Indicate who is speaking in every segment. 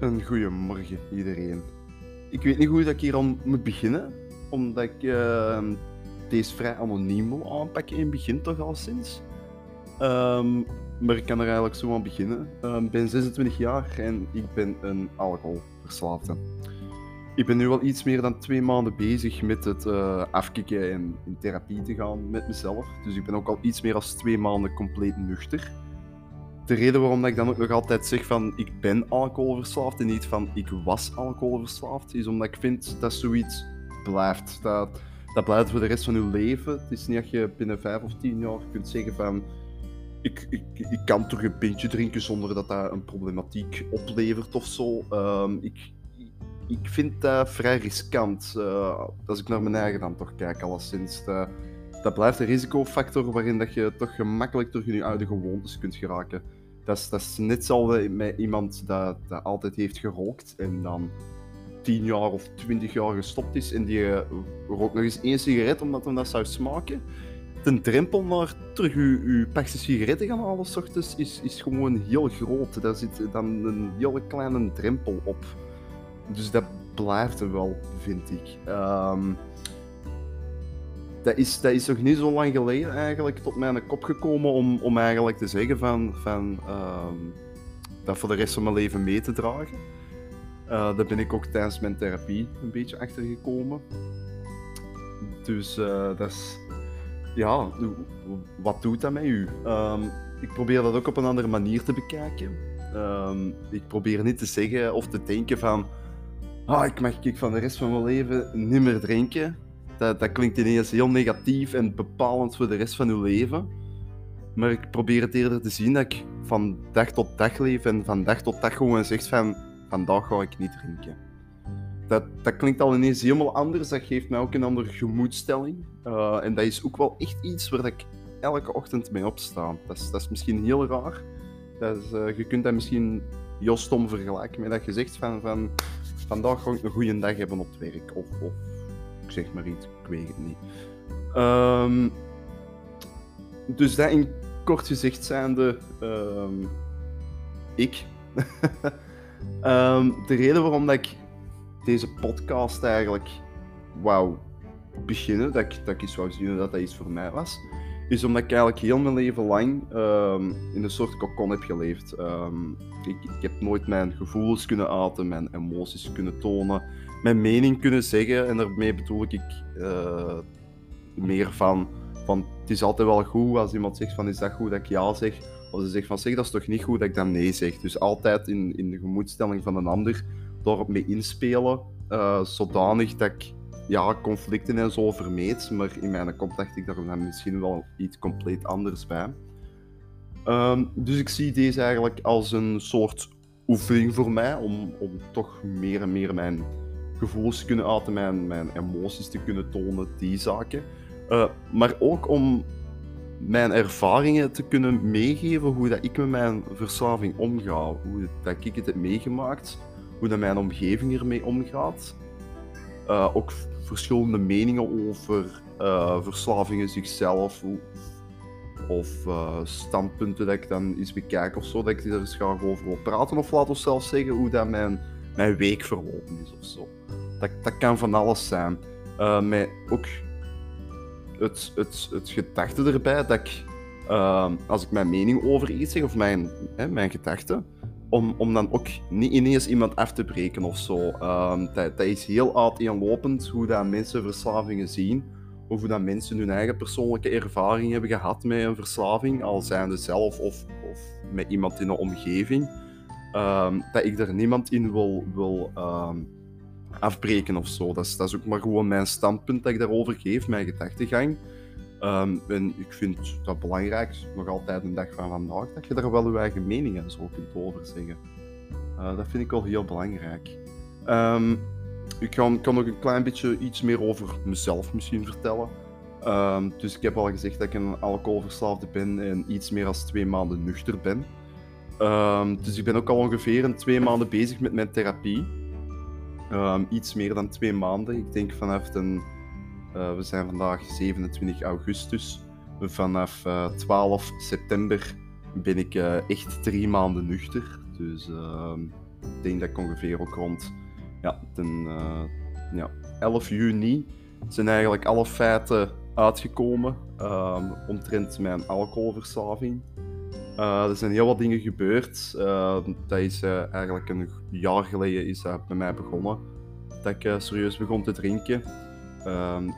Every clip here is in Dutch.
Speaker 1: Een goeiemorgen iedereen. Ik weet niet hoe ik hier aan moet beginnen, omdat ik uh, deze vrij anoniem wil aanpakken in het begin toch al sinds. Um, maar ik kan er eigenlijk zo aan beginnen. Ehm, ik ben 26 jaar en ik ben een alcoholverslaafde. Ik ben nu al iets meer dan twee maanden bezig met het uh, afkicken en in therapie te gaan met mezelf. Dus ik ben ook al iets meer dan twee maanden compleet nuchter de reden waarom ik dan ook nog altijd zeg van ik ben alcoholverslaafd en niet van ik was alcoholverslaafd, is omdat ik vind dat zoiets blijft. Dat, dat blijft voor de rest van je leven. Het is niet dat je binnen vijf of tien jaar kunt zeggen van ik, ik, ik kan toch een pintje drinken zonder dat dat een problematiek oplevert of zo. Ehm, ik, ik vind dat vrij riskant. Uh, als ik naar mijn eigen dan toch kijk, alleszins. Dat, dat blijft een risicofactor waarin dat je toch gemakkelijk in je oude gewoontes kunt geraken. Dat is, dat net hetzelfde met iemand dat, dat altijd heeft gerookt en dan 10 jaar of 20 jaar gestopt is en die uh, rookt nog eens één sigaret omdat hem dat zou smaken. De drempel naar terug uw, uw sigaretten gaan halen s ochtends is, is gewoon heel groot. Daar zit dan een hele kleine drempel op. Dus dat blijft er wel, vind ik. Um, dat is, dat is nog niet zo lang geleden eigenlijk tot mijn kop gekomen om, om eigenlijk te zeggen van, van uh, dat voor de rest van mijn leven mee te dragen. Uh, daar ben ik ook tijdens mijn therapie een beetje achter gekomen. Dus uh, dat is... Ja, wat doet dat met u? Um, ik probeer dat ook op een andere manier te bekijken. Um, ik probeer niet te zeggen of te denken van... Ah, ik mag ik van de rest van mijn leven niet meer drinken dat, dat klinkt ineens heel negatief en bepalend voor de rest van uw leven. Maar ik probeer het eerder te zien dat ik van dag tot dag leef en van dag tot dag gewoon zeg van vandaag ga ik niet drinken. Dat, dat klinkt al ineens helemaal anders, dat geeft mij ook een andere gemoedstelling. Uh, en dat is ook wel echt iets waar ik elke ochtend mee opsta. Dat is, dat is misschien heel raar. Dat is, uh, je kunt dat misschien heel stom vergelijken met dat je zegt van, van vandaag ga ik een goede dag hebben op het werk. Of, of ik zeg maar iets, ik weet het niet. Um, dus dat in kort gezegd zijnde, um, ik. um, de reden waarom dat ik deze podcast eigenlijk wou beginnen, dat ik, dat ik eens wou zien dat dat iets voor mij was, is omdat ik eigenlijk heel mijn leven lang in een soort kokon heb geleefd. Ik, ik, heb nooit mijn gevoelens kunnen uiten, mijn emoties kunnen tonen mijn mening kunnen zeggen. En daarmee bedoel ik uh, meer van, van, het is altijd wel goed als iemand zegt van, is dat goed dat ik ja zeg? Of ze zegt van, zeg, dat is toch niet goed dat ik dan nee zeg? Dus altijd in, in de gemoedstelling van een ander daarop mee inspelen, uh, zodanig dat ik ja, conflicten en zo vermeed. Maar in mijn kop dacht ik daar dan misschien wel iets compleet anders bij. Um, dus ik zie deze eigenlijk als een soort oefening voor mij om, om toch meer en meer mijn gevoelens te kunnen uiten, mijn, mijn emoties te kunnen tonen, die zaken. Uh, maar ook om mijn ervaringen te kunnen meegeven, hoe dat ik met mijn verslaving omga, hoe dat ik het heb meegemaakt, hoe dat mijn omgeving ermee omgaat. Uh, ook verschillende meningen over uh, verslavingen zichzelf, of standpunten dat ik dan eens bekijk of zo, dat ik er eens graag over wil praten, of laat ons zelfs zeggen hoe dat mijn mijn week verlopen is of zo. Dat, dat kan van alles zijn. Uh, met ook het, het, het gedachte erbij dat ik, uh, als ik mijn mening over iets zeg, of mijn, hè, mijn gedachten, om, om dan ook niet ineens iemand af te breken of zo. Uh, dat, dat is heel uiteenlopend hoe dat mensen verslavingen zien. Of hoe dat mensen hun eigen persoonlijke ervaring hebben gehad met een verslaving, al zijnde zelf of, of met iemand in de omgeving. Um, dat ik er niemand in wil, wil um, afbreken of zo. Dat is, dat is ook maar gewoon mijn standpunt dat ik daarover geef, mijn gedachtegang. Um, en ik vind dat belangrijk, nog altijd een dag van vandaag, dat je daar wel je eigen mening en zo kunt over zeggen. Uh, dat vind ik wel heel belangrijk. Um, ik kan, kan nog een klein beetje iets meer over mezelf misschien vertellen. Um, dus ik heb al gezegd dat ik een alcoholverslaafde ben en iets meer dan twee maanden nuchter ben. Dus ik ben ook al ongeveer een twee maanden bezig met mijn therapie. Um, iets meer dan twee maanden. Ik denk vanaf. Uh, we zijn vandaag 27 augustus. Vanaf uh, eh, 12 september ben ik uh, echt drie maanden nuchter. Dus ik denk dat ik ongeveer ook rond ja, ten, ja, 11 juni zijn eigenlijk alle feiten uitgekomen um, omtrent mijn alcoholverslaving. Uh, er zijn heel wat dingen gebeurd. Uh, dat is uh, eigenlijk een jaar geleden is dat bij mij begonnen. Dat ik serieus begon te drinken. Um,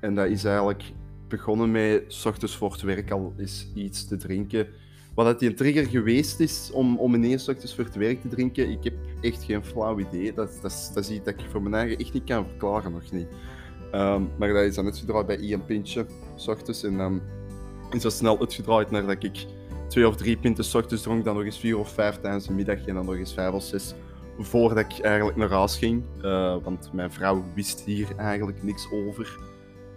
Speaker 1: en dat is eigenlijk begonnen met s ochtends voor het werk al eens iets te drinken. Wat dat die een trigger geweest is om, om ineens ochtends voor het werk te drinken, ik heb echt geen flauw idee. Dat, dat, dat is iets dat ik voor mijn eigen echt niet kan verklaren, nog niet. Um, maar dat is dan uitgedraaid bij één pintje, s ochtends. En dan dat snel uitgedraaid naar dat ik twee of drie pinten ochtends dronk, dan nog eens vier of vijf tijdens de middag en dan nog eens vijf of zes voordat ik eigenlijk naar huis ging. Uh, want mijn vrouw wist hier eigenlijk niks over.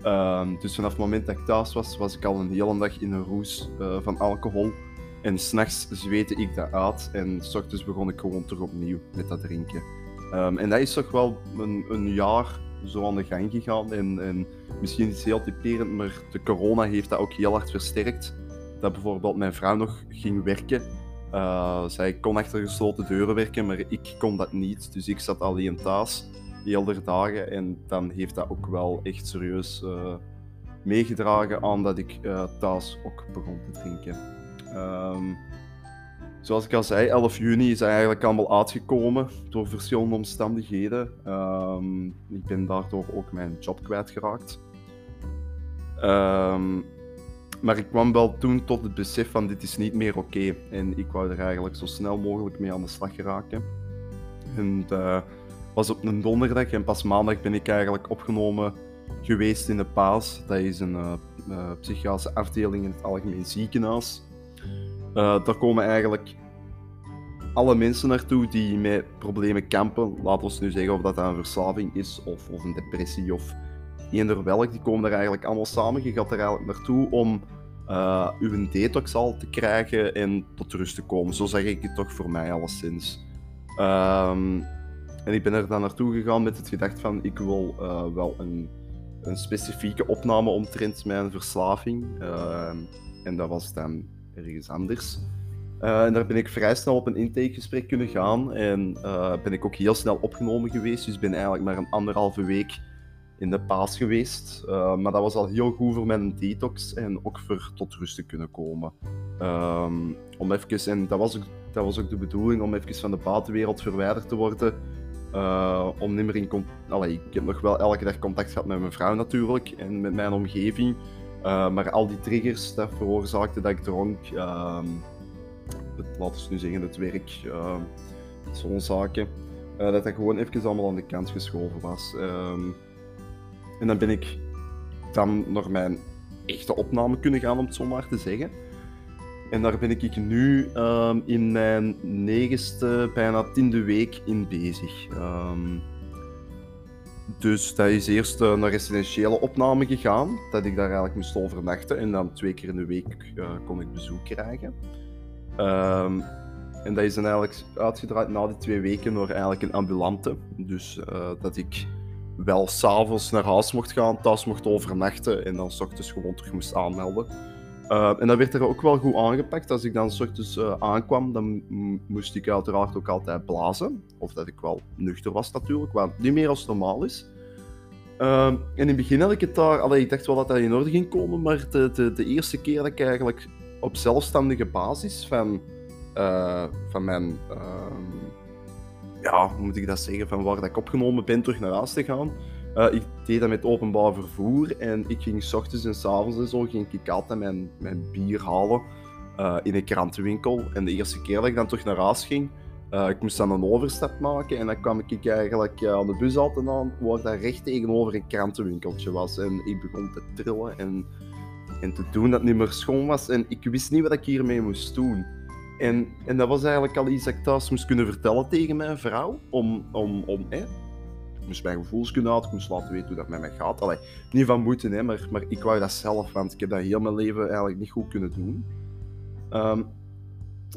Speaker 1: Um, dus vanaf het moment dat ik thuis was, was ik al een hele dag in een roes uh, van alcohol. En s'nachts zweette ik dat uit en s ochtends begon ik gewoon terug opnieuw met dat drinken. Um, en dat is toch wel een, een, jaar zo aan de gang gegaan. En, en misschien is het heel typerend, maar de corona heeft dat ook heel hard versterkt. Dat bijvoorbeeld mijn vrouw nog ging werken. Uh, zij kon achter gesloten deuren werken, maar ik kon dat niet. Dus ik zat alleen thuis hele dagen. En dan heeft dat ook wel echt serieus uh, meegedragen aan dat ik uh, thuis ook begon te drinken. Um, zoals ik al zei, 11 juni is eigenlijk allemaal uitgekomen door verschillende omstandigheden. Um, ik ben daardoor ook mijn job kwijtgeraakt. Um, maar ik kwam wel toen tot het besef van dit is niet meer oké. En ik wou er eigenlijk zo snel mogelijk mee aan de slag geraken. En uh, was op een donderdag en pas maandag ben ik eigenlijk opgenomen geweest in de Paas. Dat is een uh, uh, psychiatrische afdeling in het Algemeen Ziekenhuis. Uh, daar komen eigenlijk alle mensen naartoe die met problemen kampen. Laten we nu zeggen of dat een verslaving is of, of een depressie of eender welk. Die komen er eigenlijk allemaal samen. Je gaat er eigenlijk naartoe om uh, uw detox al te krijgen en tot rust te komen. Zo zeg ik het toch voor mij alleszins. Um, en ik ben er dan naartoe gegaan met het gedacht van ik wil uh, wel een, een, specifieke opname omtrent mijn verslaving. Uh, en dat was dan ergens anders. Uh, en daar ben ik vrij snel op een intakegesprek kunnen gaan. En ben ik ook heel snel opgenomen geweest. Dus ben eigenlijk maar een anderhalve week in de paas geweest. maar dat was al heel goed voor mijn detox en ook voor tot rust te kunnen komen. Um, om even, en dat was, ook, dat was ook de bedoeling om even van de buitenwereld verwijderd te worden om niet meer in contact... Ik heb nog wel elke dag contact gehad met mijn vrouw natuurlijk en met mijn omgeving. Uh, maar al die triggers, dat veroorzaakte dat ik dronk. Uh, het, laten we nu zeggen, het werk, ehm, zo'n zaken. Eh, dat dat gewoon even allemaal aan de kant geschoven was. Ehm, en dan ben ik dan naar mijn echte opname kunnen gaan, om het zo maar te zeggen. En daar ben ik nu in mijn negende, bijna tiende week in bezig. Dus dat is eerst uh, naar residentiële opname gegaan, dat ik daar eigenlijk moest overnachten. En dan twee keer in de week uh, kon ik bezoek krijgen. Um, en dat is dan eigenlijk uitgedraaid na die twee weken door eigenlijk een ambulante. Dus uh, dat ik wel s'avonds naar huis mocht gaan, thuis mocht overnachten en dan s ochtends gewoon terug moest aanmelden. Uh, en dat werd er ook wel goed aangepakt. Als ik dan uh, aankwam, dan moest ik uiteraard ook altijd blazen. Of dat ik wel nuchter was natuurlijk, wat niet meer als normaal is. Uh, en in het begin had ik het daar... Allee, ik dacht wel dat dat in orde ging komen, maar de, de, de eerste keer dat ik eigenlijk op zelfstandige basis van, eh, van mijn... Ehm, ja, moet ik dat zeggen? Van waar dat ik opgenomen ben, terug naar huis te gaan uh, ik deed dat met openbaar vervoer en ik ging s ochtends en s avonds en zo ging ik altijd mijn, mijn bier halen uh, in een krantenwinkel. En de eerste keer dat ik dan terug naar huis ging, uh, ik moest dan een overstap maken en dan kwam ik eigenlijk aan de bus altijd aan, waar dat recht tegenover een krantenwinkeltje was. En ik begon te trillen en, en te doen dat niet meer schoon was. En ik wist niet wat ik hiermee moest doen. En, en dat was eigenlijk al iets dat ik thuis moest kunnen vertellen tegen mijn vrouw, om, om, om moest mijn gevoelens kunnen uit, ik moest laten weten hoe dat met mij gaat. Allee, niet van moeten, hè, maar, maar ik wou dat zelf, want ik heb dat heel mijn leven eigenlijk niet goed kunnen doen. Um,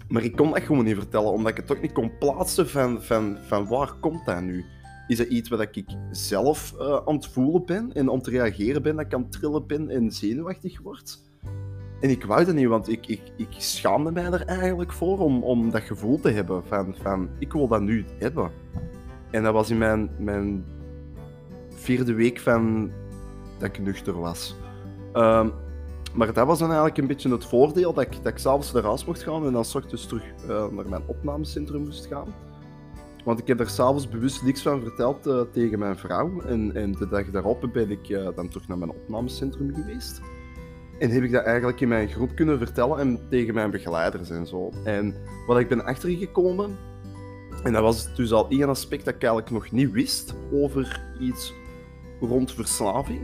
Speaker 1: maar ik kon dat gewoon niet vertellen, omdat ik het toch niet kon plaatsen van, van, van waar komt dat nu? Is dat iets wat ik zelf uh, aan het voelen ben en aan het reageren ben, dat ik aan het trillen ben en zenuwachtig word? En ik wou dat niet, want ik, ik, ik schaamde mij er eigenlijk voor om, om dat gevoel te hebben van, van ik wil dat nu hebben. En dat was in mijn, mijn vierde week van dat ik nuchter was. Ehm, maar dat was dan eigenlijk een beetje het voordeel, dat ik, dat ik s'avonds naar huis mocht gaan en dan s ochtends terug uh, naar mijn opnamecentrum moest gaan. Want ik heb er s'avonds bewust niks van verteld uh, tegen mijn vrouw. En, en de dag daarop ben ik uh, dan terug naar mijn opnamecentrum geweest. En heb ik dat eigenlijk in mijn groep kunnen vertellen en tegen mijn begeleiders en zo. En wat ik ben achtergekomen, en dat was dus al één aspect dat ik eigenlijk nog niet wist over iets rond verslaving,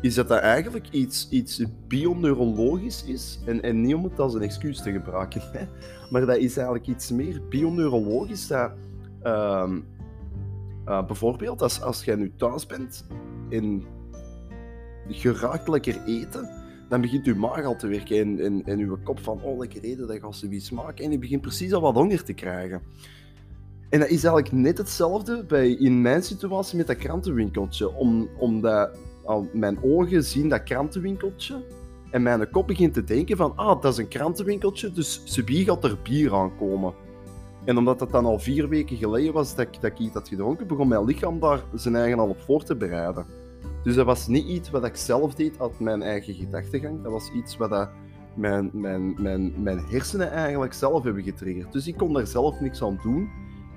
Speaker 1: is dat dat eigenlijk iets, iets bioneurologisch is. En, en niet om het als een excuus te gebruiken, hè, maar dat is eigenlijk iets meer bioneurologisch. Dat, uh, uh, bijvoorbeeld, als, als jij nu thuis bent en je raakt lekker eten, dan begint je maag al te werken en, en, je kop van, oh lekker eten, dat gaat zoiets maken. En je begint precies al wat honger te krijgen. En dat is eigenlijk net hetzelfde bij, in mijn situatie met dat krantenwinkeltje. Om, omdat al mijn ogen zien dat krantenwinkeltje en mijn kop begint te denken van, ah, dat is een krantenwinkeltje, dus wie gaat er bier aankomen. En omdat dat dan al vier weken geleden was dat ik, dat iets had gedronken, begon mijn lichaam daar zijn eigen al op voor te bereiden. Dus dat was niet iets wat ik zelf deed uit mijn eigen gedachtegang. Dat was iets wat dat mijn, mijn, mijn, mijn hersenen eigenlijk zelf hebben getriggerd. Dus ik kon daar zelf niks aan doen.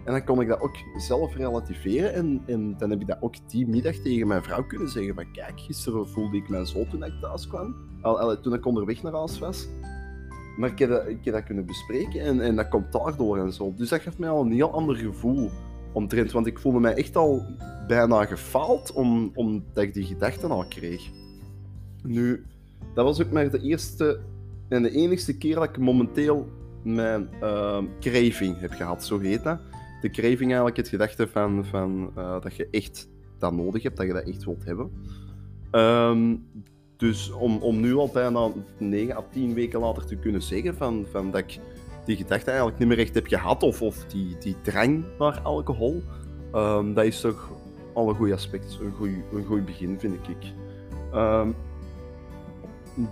Speaker 1: En dan kon ik dat ook zelf relativeren. En, en dan heb ik dat ook die middag tegen mijn vrouw kunnen zeggen. Van kijk, gisteren voelde ik mij zo toen ik thuis kwam. Al, toen ik onderweg naar huis was. Maar ik heb dat, ik heb dat kunnen bespreken en, en dat komt daardoor en zo. Dus dat geeft mij al een heel ander gevoel omtrent. Want ik voelde mij echt al bijna gefaald om, omdat ik die gedachten al kreeg. Nu, dat was ook maar de eerste en de enigste keer dat ik momenteel mijn uh, craving heb gehad, zo heet dat. De craving eigenlijk, het gedachte van, van uh, dat je echt dat nodig hebt, dat je dat echt wilt hebben. Um, dus om, om nu al bijna 9 à 10 weken later te kunnen zeggen van, van dat ik die gedachte eigenlijk niet meer echt heb gehad, of, of die, die drang naar alcohol, um, dat is toch al een goed aspect, een goed, een goed begin, vind ik. Um,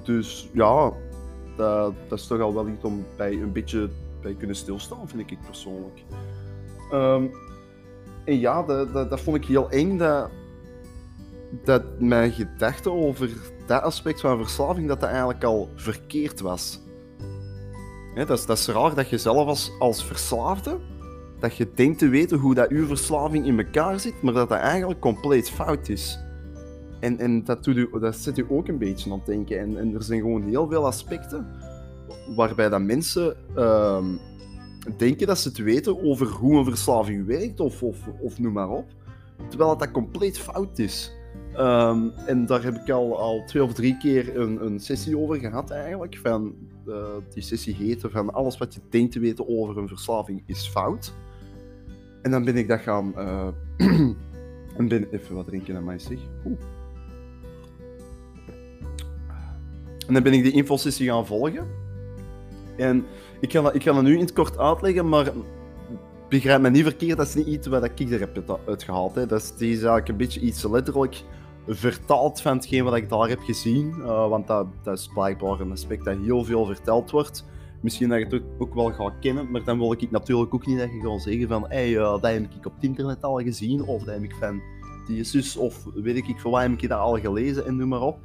Speaker 1: dus ja, dat, dat, is toch al wel iets om bij een beetje bij kunnen stilstaan, vind ik persoonlijk. Um, en ja, dat, dat, dat, vond ik heel eng, dat, dat mijn gedachte over dat aspect van verslaving, dat dat eigenlijk al verkeerd was. dat, is, dat is raar dat je zelf als, als verslaafde, dat je denkt te weten hoe dat je verslaving in elkaar zit, maar dat dat eigenlijk compleet fout is. En, en dat, doet u, dat zet u ook een beetje aan het denken. En, en er zijn gewoon heel veel aspecten waarbij dat mensen uh, denken dat ze het weten over hoe een verslaving werkt, of, of, of noem maar op, terwijl dat, dat compleet fout is. Um, en daar heb ik al, al twee of drie keer een, een sessie over gehad eigenlijk. Van, uh, die sessie heette van alles wat je denkt te weten over een verslaving is fout. En dan ben ik dat gaan... Uh, en ben even wat drinken aan mij zeg. En dan ben ik die infosessie gaan volgen. En ik ga, ik ga dat nu in het kort uitleggen, maar begrijp me niet verkeerd, dat is niet iets wat ik er heb uitgehaald. Hè. Dat is, eigenlijk een beetje iets letterlijk vertaald van hetgeen wat ik daar heb gezien. Uh, want dat, dat is blijkbaar een aspect dat heel veel verteld wordt. Misschien dat je het ook wel gaat kennen, maar dan wil ik natuurlijk ook niet dat je gaat zeggen van hey, uh, dat heb ik op het internet al gezien, of dat heb ik van die of weet ik voor wat heb ik dat al gelezen en noem maar op.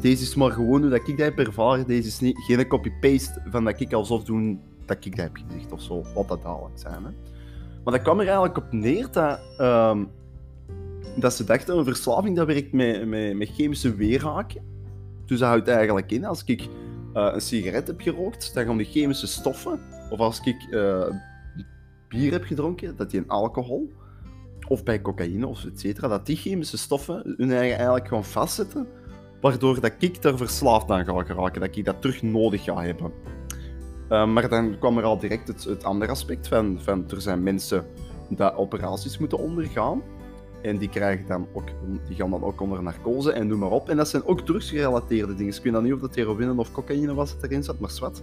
Speaker 1: Deze is maar gewoon hoe dat ik dat heb ervaren. Deze is niet, geen copy-paste van dat ik alsof doen dat ik dat heb gezegd of zo, wat dat dadelijk zijn. Hè. Maar dat kwam er eigenlijk op neer dat um, dat ze dachten, een verslaving dat werkt met, met, met chemische weerhaken. Dus dat houdt eigenlijk in, als ik uh, een sigaret heb gerookt, dan gaan die chemische stoffen, of als ik uh, bier heb gedronken, dat die een alcohol, of bij cocaïne of et cetera, dat die chemische stoffen hun eigen eigenlijk gaan vastzetten, waardoor dat ik er verslaafd aan ga geraken, dat ik dat terug nodig ga hebben. Uh, maar dan kwam er al direct het, het andere aspect van, van er zijn mensen die operaties moeten ondergaan. En die, krijgen dan ook, die gaan dan ook onder narcose en noem maar op. En dat zijn ook drugsgerelateerde dingen. Ik weet dan niet of dat heroïne of cocaïne was dat erin zat, maar zwart.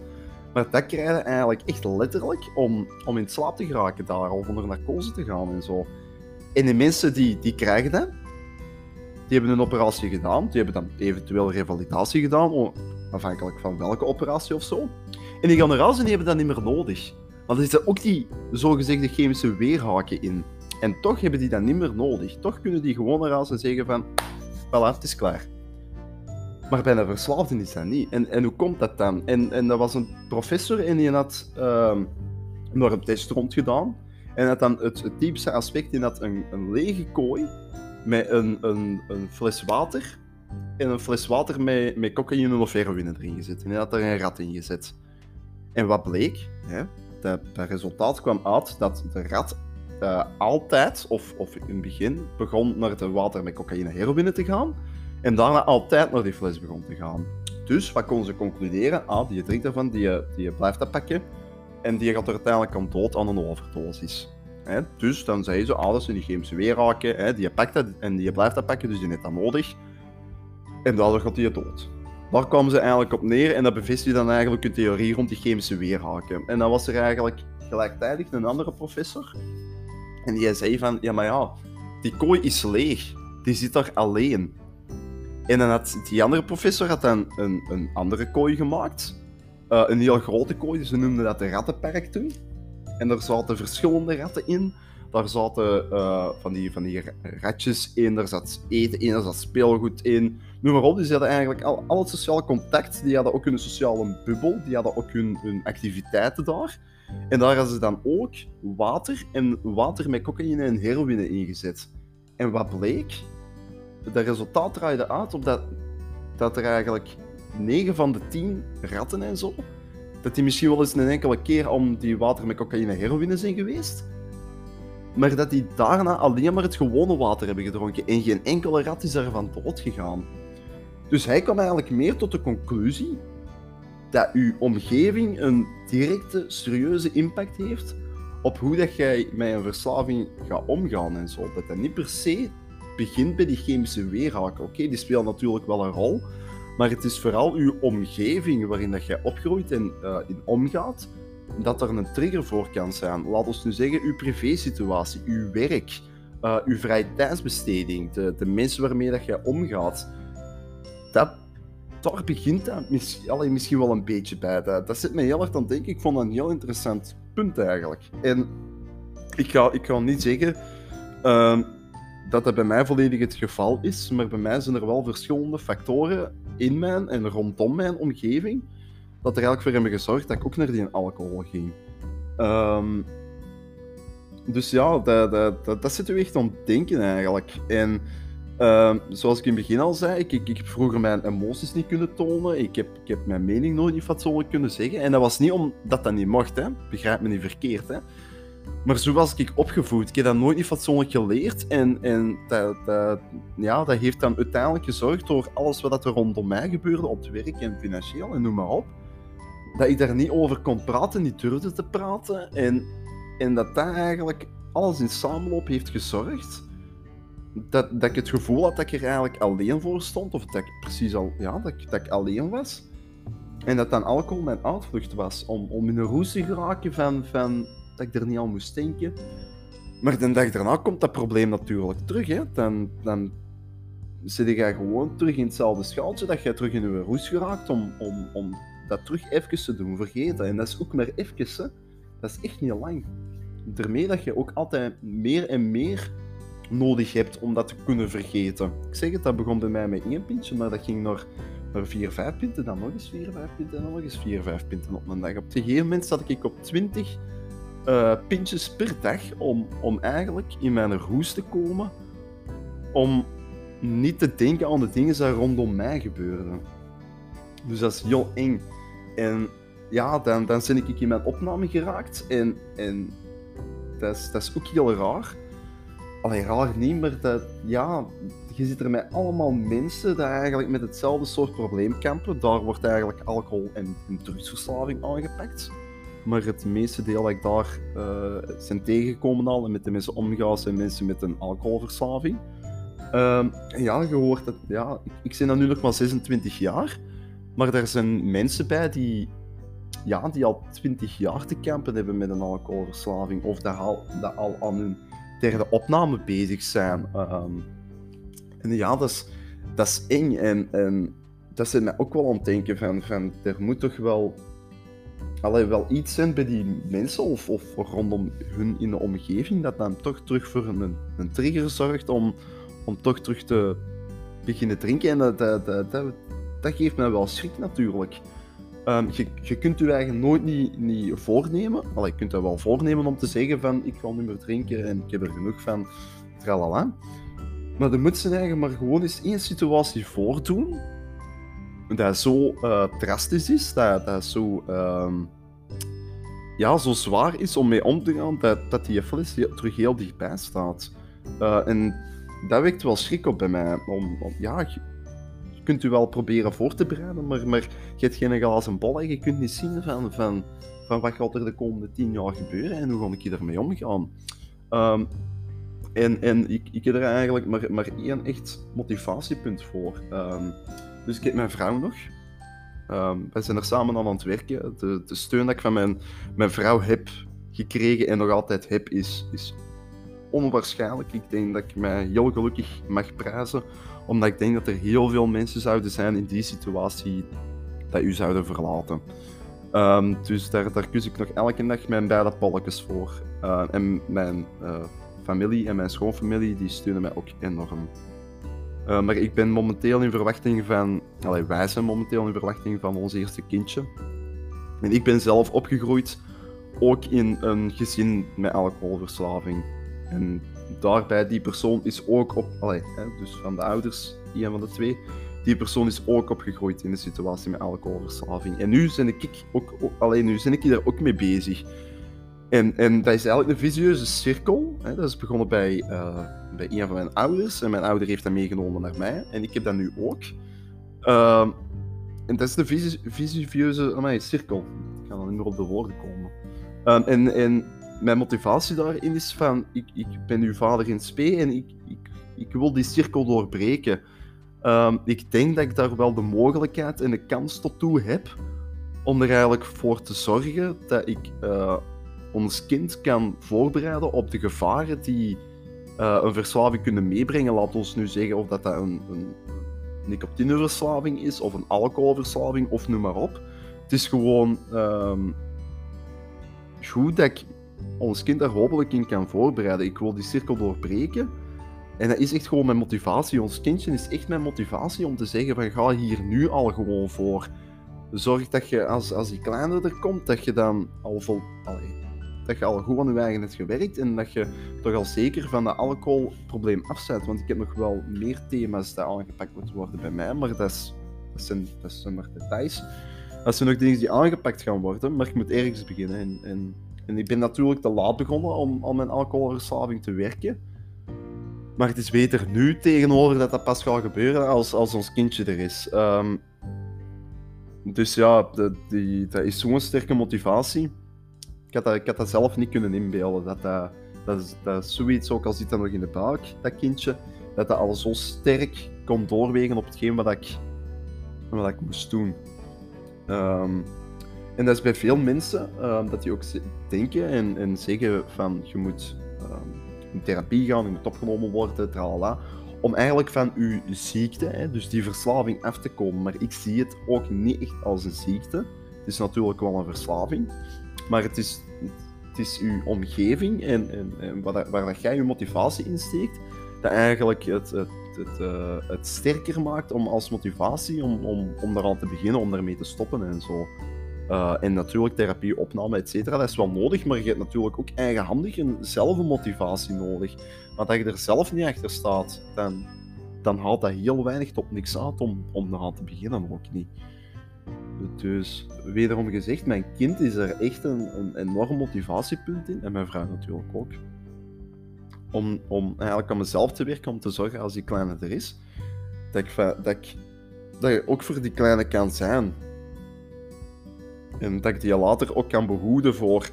Speaker 1: Maar dat krijgen eigenlijk echt letterlijk om, om in slaap te geraken daar, of onder narcose te gaan en zo. En de mensen die, die krijgen dat, die hebben een operatie gedaan. Die hebben dan eventueel revalidatie gedaan, afhankelijk van welke operatie of zo. En die gaan en die hebben dat niet meer nodig. Want er zitten ook die zogezegde chemische weerhaken in. En toch hebben die dat niet meer nodig. Toch kunnen die gewoon eruit en zeggen van, voilà, het is klaar. Maar bij een verslaafde is dat niet. En, en hoe komt dat dan? En, en dat was een professor en die had uh, een test rond gedaan. En had dan het, het diepste aspect in dat een, een lege kooi met een, een, een fles water en een fles water met, met cocaïne of heroïne erin gezet. En hij had er een rat in gezet. En wat bleek? Hè? Dat, resultaat kwam uit dat de rat uh, altijd, of, of in het begin, begon naar het water met cocaïne en heroïne te gaan. En daarna altijd naar die fles begon te gaan. Dus wat kon ze concluderen? Ah, die drinkt ervan, die, die blijft dat pakken. En die gaat er uiteindelijk aan dood aan een overdosis. Hè? Dus dan zei ze, ah, dat zijn die chemische weerhaken. Hè? Die pakt en die blijft dat pakken, dus die heeft dat nodig. En daardoor gaat hij dood. Daar kwamen ze eigenlijk op neer en dat bevestigde dan eigenlijk hun theorie rond die chemische weerhaken. En dan was er eigenlijk gelijktijdig een andere professor. En die zei van, ja maar ja, die kooi is leeg. Die zit daar alleen. En dan had die andere professor had dan een, een andere kooi gemaakt. Uh, een heel grote kooi, ze noemden dat de rattenpark toen. En daar zaten verschillende ratten in. Daar zaten uh, van, die, van die ratjes in, daar zat eten in, daar zat speelgoed in. Noem maar op, dus die hadden eigenlijk al, al het sociaal contact. Die hadden ook hun sociale bubbel, die hadden ook hun, hun activiteiten daar. En daar hadden ze dan ook water en water met cocaïne en heroïne ingezet. En wat bleek? Dat resultaat draaide uit op dat, dat er eigenlijk 9 van de 10 ratten en zo, dat die misschien wel eens een enkele keer om die water met cocaïne en heroïne zijn geweest, maar dat die daarna alleen maar het gewone water hebben gedronken en geen enkele rat is daarvan dood gegaan. Dus hij kwam eigenlijk meer tot de conclusie dat uw omgeving een directe, serieuze impact heeft op hoe dat jij met een verslaving gaat omgaan en zo. Dat dat niet per se begint bij die chemische weerhaken. Oké, die speelt natuurlijk wel een rol, maar het is vooral uw omgeving waarin dat jij opgroeit en uh, in omgaat, dat er een trigger voor kan zijn. Laat ons nu zeggen, uw privésituatie, uw werk, uh, uw vrije tijdsbesteding, de, mensen waarmee dat jij omgaat. Dat, daar begint dat misschien, misschien wel een beetje bij. Dat, dat zit me heel erg aan denken. Ik vond dat een heel interessant punt eigenlijk. En ik ga, ik ga niet zeggen uh, dat dat bij mij volledig het geval is, maar bij mij zijn er wel verschillende factoren in mijn en rondom mijn omgeving dat er eigenlijk voor hebben gezorgd dat ik ook naar die alcohol ging. Um, dus ja, dat, dat, dat, zit u echt aan het denken eigenlijk. En uh, zoals ik in het begin al zei, ik, ik, ik, heb vroeger mijn emoties niet kunnen tonen. Ik heb, ik heb mijn mening nooit niet fatsoenlijk kunnen zeggen. En dat was niet omdat dat niet mocht, hè. begrijp me niet verkeerd. Hè. Maar zo was ik opgevoed. Ik heb dat nooit niet fatsoenlijk geleerd. En, en dat, ja, dat heeft dan uiteindelijk gezorgd door alles wat er rondom mij gebeurde, op het werk en financieel en noem maar op dat ik daar niet over kon praten, niet durfde te praten. En, en dat dat eigenlijk alles in samenloop heeft gezorgd dat, dat ik het gevoel had dat ik er eigenlijk alleen voor stond. Of dat ik precies al, ja, dat, ik, dat ik alleen was. En dat dan alcohol mijn uitvlucht was om, om in een roes te geraken van, van dat ik er niet aan moest denken. Maar de dag daarna komt dat probleem natuurlijk terug. Hè. Dan, dan zit je gewoon terug in hetzelfde schaaltje dat je terug in een roes geraakt om, om, om dat terug even te doen vergeten. En dat is ook maar even, hè. dat is echt niet lang. Daarmee dat je ook altijd meer en meer nodig hebt om dat te kunnen vergeten. Ik zeg het, dat begon bij mij met één pintje, maar dat ging naar, naar vier, vijf pinten, dan nog eens vier, vijf pinten, en dan nog eens vier, vijf pinten op een dag. Op een gegeven moment zat ik op 20 eh, pintjes per dag om, om eigenlijk in mijn roes te komen, om niet te denken aan de dingen die rondom mij gebeurden. Dus dat is heel eng. En ja, dan, dan ben ik in mijn opname geraakt. En, en dat, is, dat is ook heel raar. Alleen raar niet, maar dat, ja, je zit er met allemaal mensen die eigenlijk met hetzelfde soort probleem kampen. Daar wordt eigenlijk alcohol en, drugsverslaving aangepakt. Maar het meeste deel dat ik daar uh, zijn tegengekomen al en met de mensen omgaan, zijn mensen met een alcoholverslaving. Uh, ja, je hoort dat, ja, ik, ik ben nu nog maar 26 jaar. Maar er zijn mensen bij die, ja, die al 20 jaar te kampen hebben met een alcoholverslaving. Of dat al, dat al aan hun derde opname bezig zijn. Um, En ja, dat is, dat is eng. En, en dat zit mij ook wel aan het denken van, van er moet toch wel, allee, wel iets zijn bij die mensen of, of rondom hun in de omgeving dat dan toch terug voor een, trigger zorgt om, om toch terug te beginnen drinken. En dat, dat, dat, dat, geeft mij wel schrik natuurlijk. Um, je, je kunt je eigenlijk nooit niet, niet voornemen. Allee, je kunt dat wel voornemen om te zeggen van ik ga niet meer drinken en ik heb er genoeg van. Tralala. Maar er moet zijn eigen maar gewoon eens één situatie voordoen dat zo uh, drastisch is, dat, dat zo, um, ja, zo zwaar is om mee om te gaan, dat, dat die fles terug heel dichtbij staat. Uh, en dat wekt wel schrik op bij mij. Om, om ja, je, je, kunt u wel proberen voor te bereiden, maar, maar je hebt geen glazen bol en je kunt niet zien van, van, van wat gaat er de komende tien jaar gebeuren en hoe ga ik ermee omgaan. Um, en en ik, ik heb er eigenlijk maar, maar één echt motivatiepunt voor. Um, dus ik heb mijn vrouw nog. Um, wij zijn er samen aan aan het werken. De, de, steun dat ik van mijn, mijn vrouw heb gekregen en nog altijd heb, is, is onwaarschijnlijk. Ik denk dat ik mij heel gelukkig mag prijzen, omdat ik denk dat er heel veel mensen zouden zijn in die situatie dat u zouden verlaten. Um, dus daar, daar kus ik nog elke dag mijn beide polletjes voor. Uh, en mijn uh, familie en mijn schoonfamilie die steunen mij ook enorm. Uh, maar ik ben momenteel in verwachting van. Allee, wij zijn momenteel in verwachting van ons eerste kindje. En ik ben zelf opgegroeid ook in een gezin met alcoholverslaving. En daarbij, die persoon is ook op. Allee, hè, dus van de ouders, een van de twee. Die persoon is ook opgegroeid in de situatie met alcoholverslaving. En nu ben ik, ook, alleen nu ben ik daar ook mee bezig. En, en dat is eigenlijk een visieuze cirkel. Hè. Dat is begonnen bij, uh, bij een van mijn ouders. En mijn ouder heeft dat meegenomen naar mij. En ik heb dat nu ook. Uh, en dat is de visie, visieuze cirkel. Ik ga dan niet meer op de woorden komen. Um, en, en mijn motivatie daarin is van... Ik, ik ben uw vader in spe en ik, ik, ik wil die cirkel doorbreken. Um, ik denk dat ik daar wel de mogelijkheid en de kans tot toe heb om er eigenlijk voor te zorgen dat ik uh, ons kind kan voorbereiden op de gevaren die uh, een verslaving kunnen meebrengen. Laat ons nu zeggen of dat, een, een nicotineverslaving is, of een alcoholverslaving, of noem maar op. Het is gewoon um, goed dat ik ons kind daar hopelijk in kan voorbereiden. Ik wil die cirkel doorbreken. En dat is echt gewoon mijn motivatie. Ons kindje is echt mijn motivatie om te zeggen van ga hier nu al gewoon voor. Zorg dat je, als, als die kleine er komt, dat je dan al vol... dat je al goed aan je eigen hebt gewerkt en dat je toch al zeker van dat alcoholprobleem afzet. Want ik heb nog wel meer thema's die aangepakt moeten worden bij mij, maar dat, is, dat, zijn, dat zijn maar details. Dat zijn nog dingen die aangepakt gaan worden, maar ik moet ergens beginnen. En, en, en ik ben natuurlijk te laat begonnen om aan mijn alcoholverslaving te werken. Maar het is beter nu tegenover dat dat pas gaat gebeuren als, als ons kindje er is. Um, dus ja, die, dat is zo'n sterke motivatie had dat, ik had dat zelf niet kunnen inbeelden. Dat, dat, dat, dat zoiets, ook al zit dat nog in de buik, dat kindje, dat dat al zo sterk kon doorwegen op hetgeen wat ik, wat ik moest doen. Um, en dat is bij veel mensen um, dat die ook denken en, en zeggen van je moet um, in therapie gaan, je moet opgenomen worden, tralala, om eigenlijk van je ziekte, hè, dus die verslaving, af te komen. Maar ik zie het ook niet echt als een ziekte. Het is natuurlijk wel een verslaving. Maar het is, het is uw omgeving en, en, en waar, waar dat jij je motivatie in steekt, dat eigenlijk het, het, het, uh, het sterker maakt om als motivatie om, om, om daaraan te beginnen, om daarmee te stoppen en zo. Uh, en natuurlijk therapie, opname, et cetera, dat is wel nodig, maar je hebt natuurlijk ook eigenhandig een zelf een motivatie nodig. Maar dat je er zelf niet achter staat, dan, dan haalt dat heel weinig tot niks uit om, om eraan te beginnen ook niet. Dus wederom gezegd, mijn kind is er echt een, een enorm motivatiepunt in. En mijn vrouw natuurlijk ook. Om, om eigenlijk aan mezelf te werken, om te zorgen als die kleine er is, dat ik, dat ik dat je ook voor die kleine kan zijn. En dat ik die later ook kan behoeden voor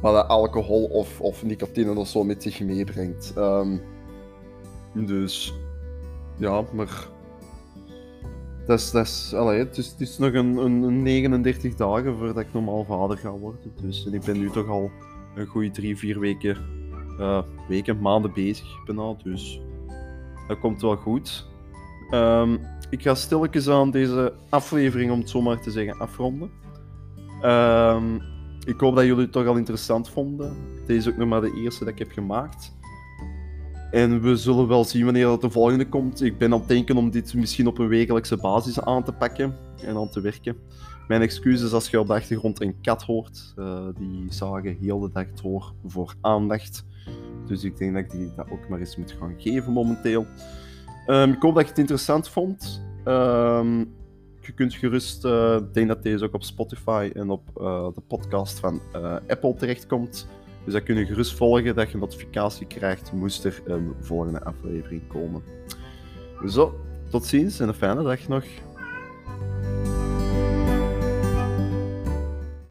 Speaker 1: wat alcohol of, of nicotine of zo met zich meebrengt. Um, dus ja, maar dat is, dat het, is, het is nog een, een 39 dagen voordat ik normaal vader ga worden. Dus ik ben nu toch al een goede drie, vier weken, uh, weken, maanden bezig bijna. Dus Dat komt wel goed. Ehm, ik ga stilletjes aan deze aflevering, om het zo maar te zeggen, afronden. Ehm, ik hoop dat jullie het toch al interessant vonden. Deze is ook nog maar de eerste dat ik heb gemaakt. En we zullen wel zien wanneer dat de volgende komt. Ik ben aan het denken om dit misschien op een wekelijkse basis aan te pakken en aan te werken. Mijn excuses als je op de achtergrond een kat hoort. Uh, die zagen heel de dag door voor aandacht. Dus ik denk dat ik die dat ook maar eens moet gaan geven momenteel. Um, ik hoop dat je het interessant vond. Um, je kunt gerust, uh, ik denk dat deze ook op Spotify en op uh, de podcast van Apple terechtkomt. Dus dat kun je gerust volgen dat je notificatie krijgt moest er een volgende aflevering komen. Zo, tot ziens en een fijne dag nog.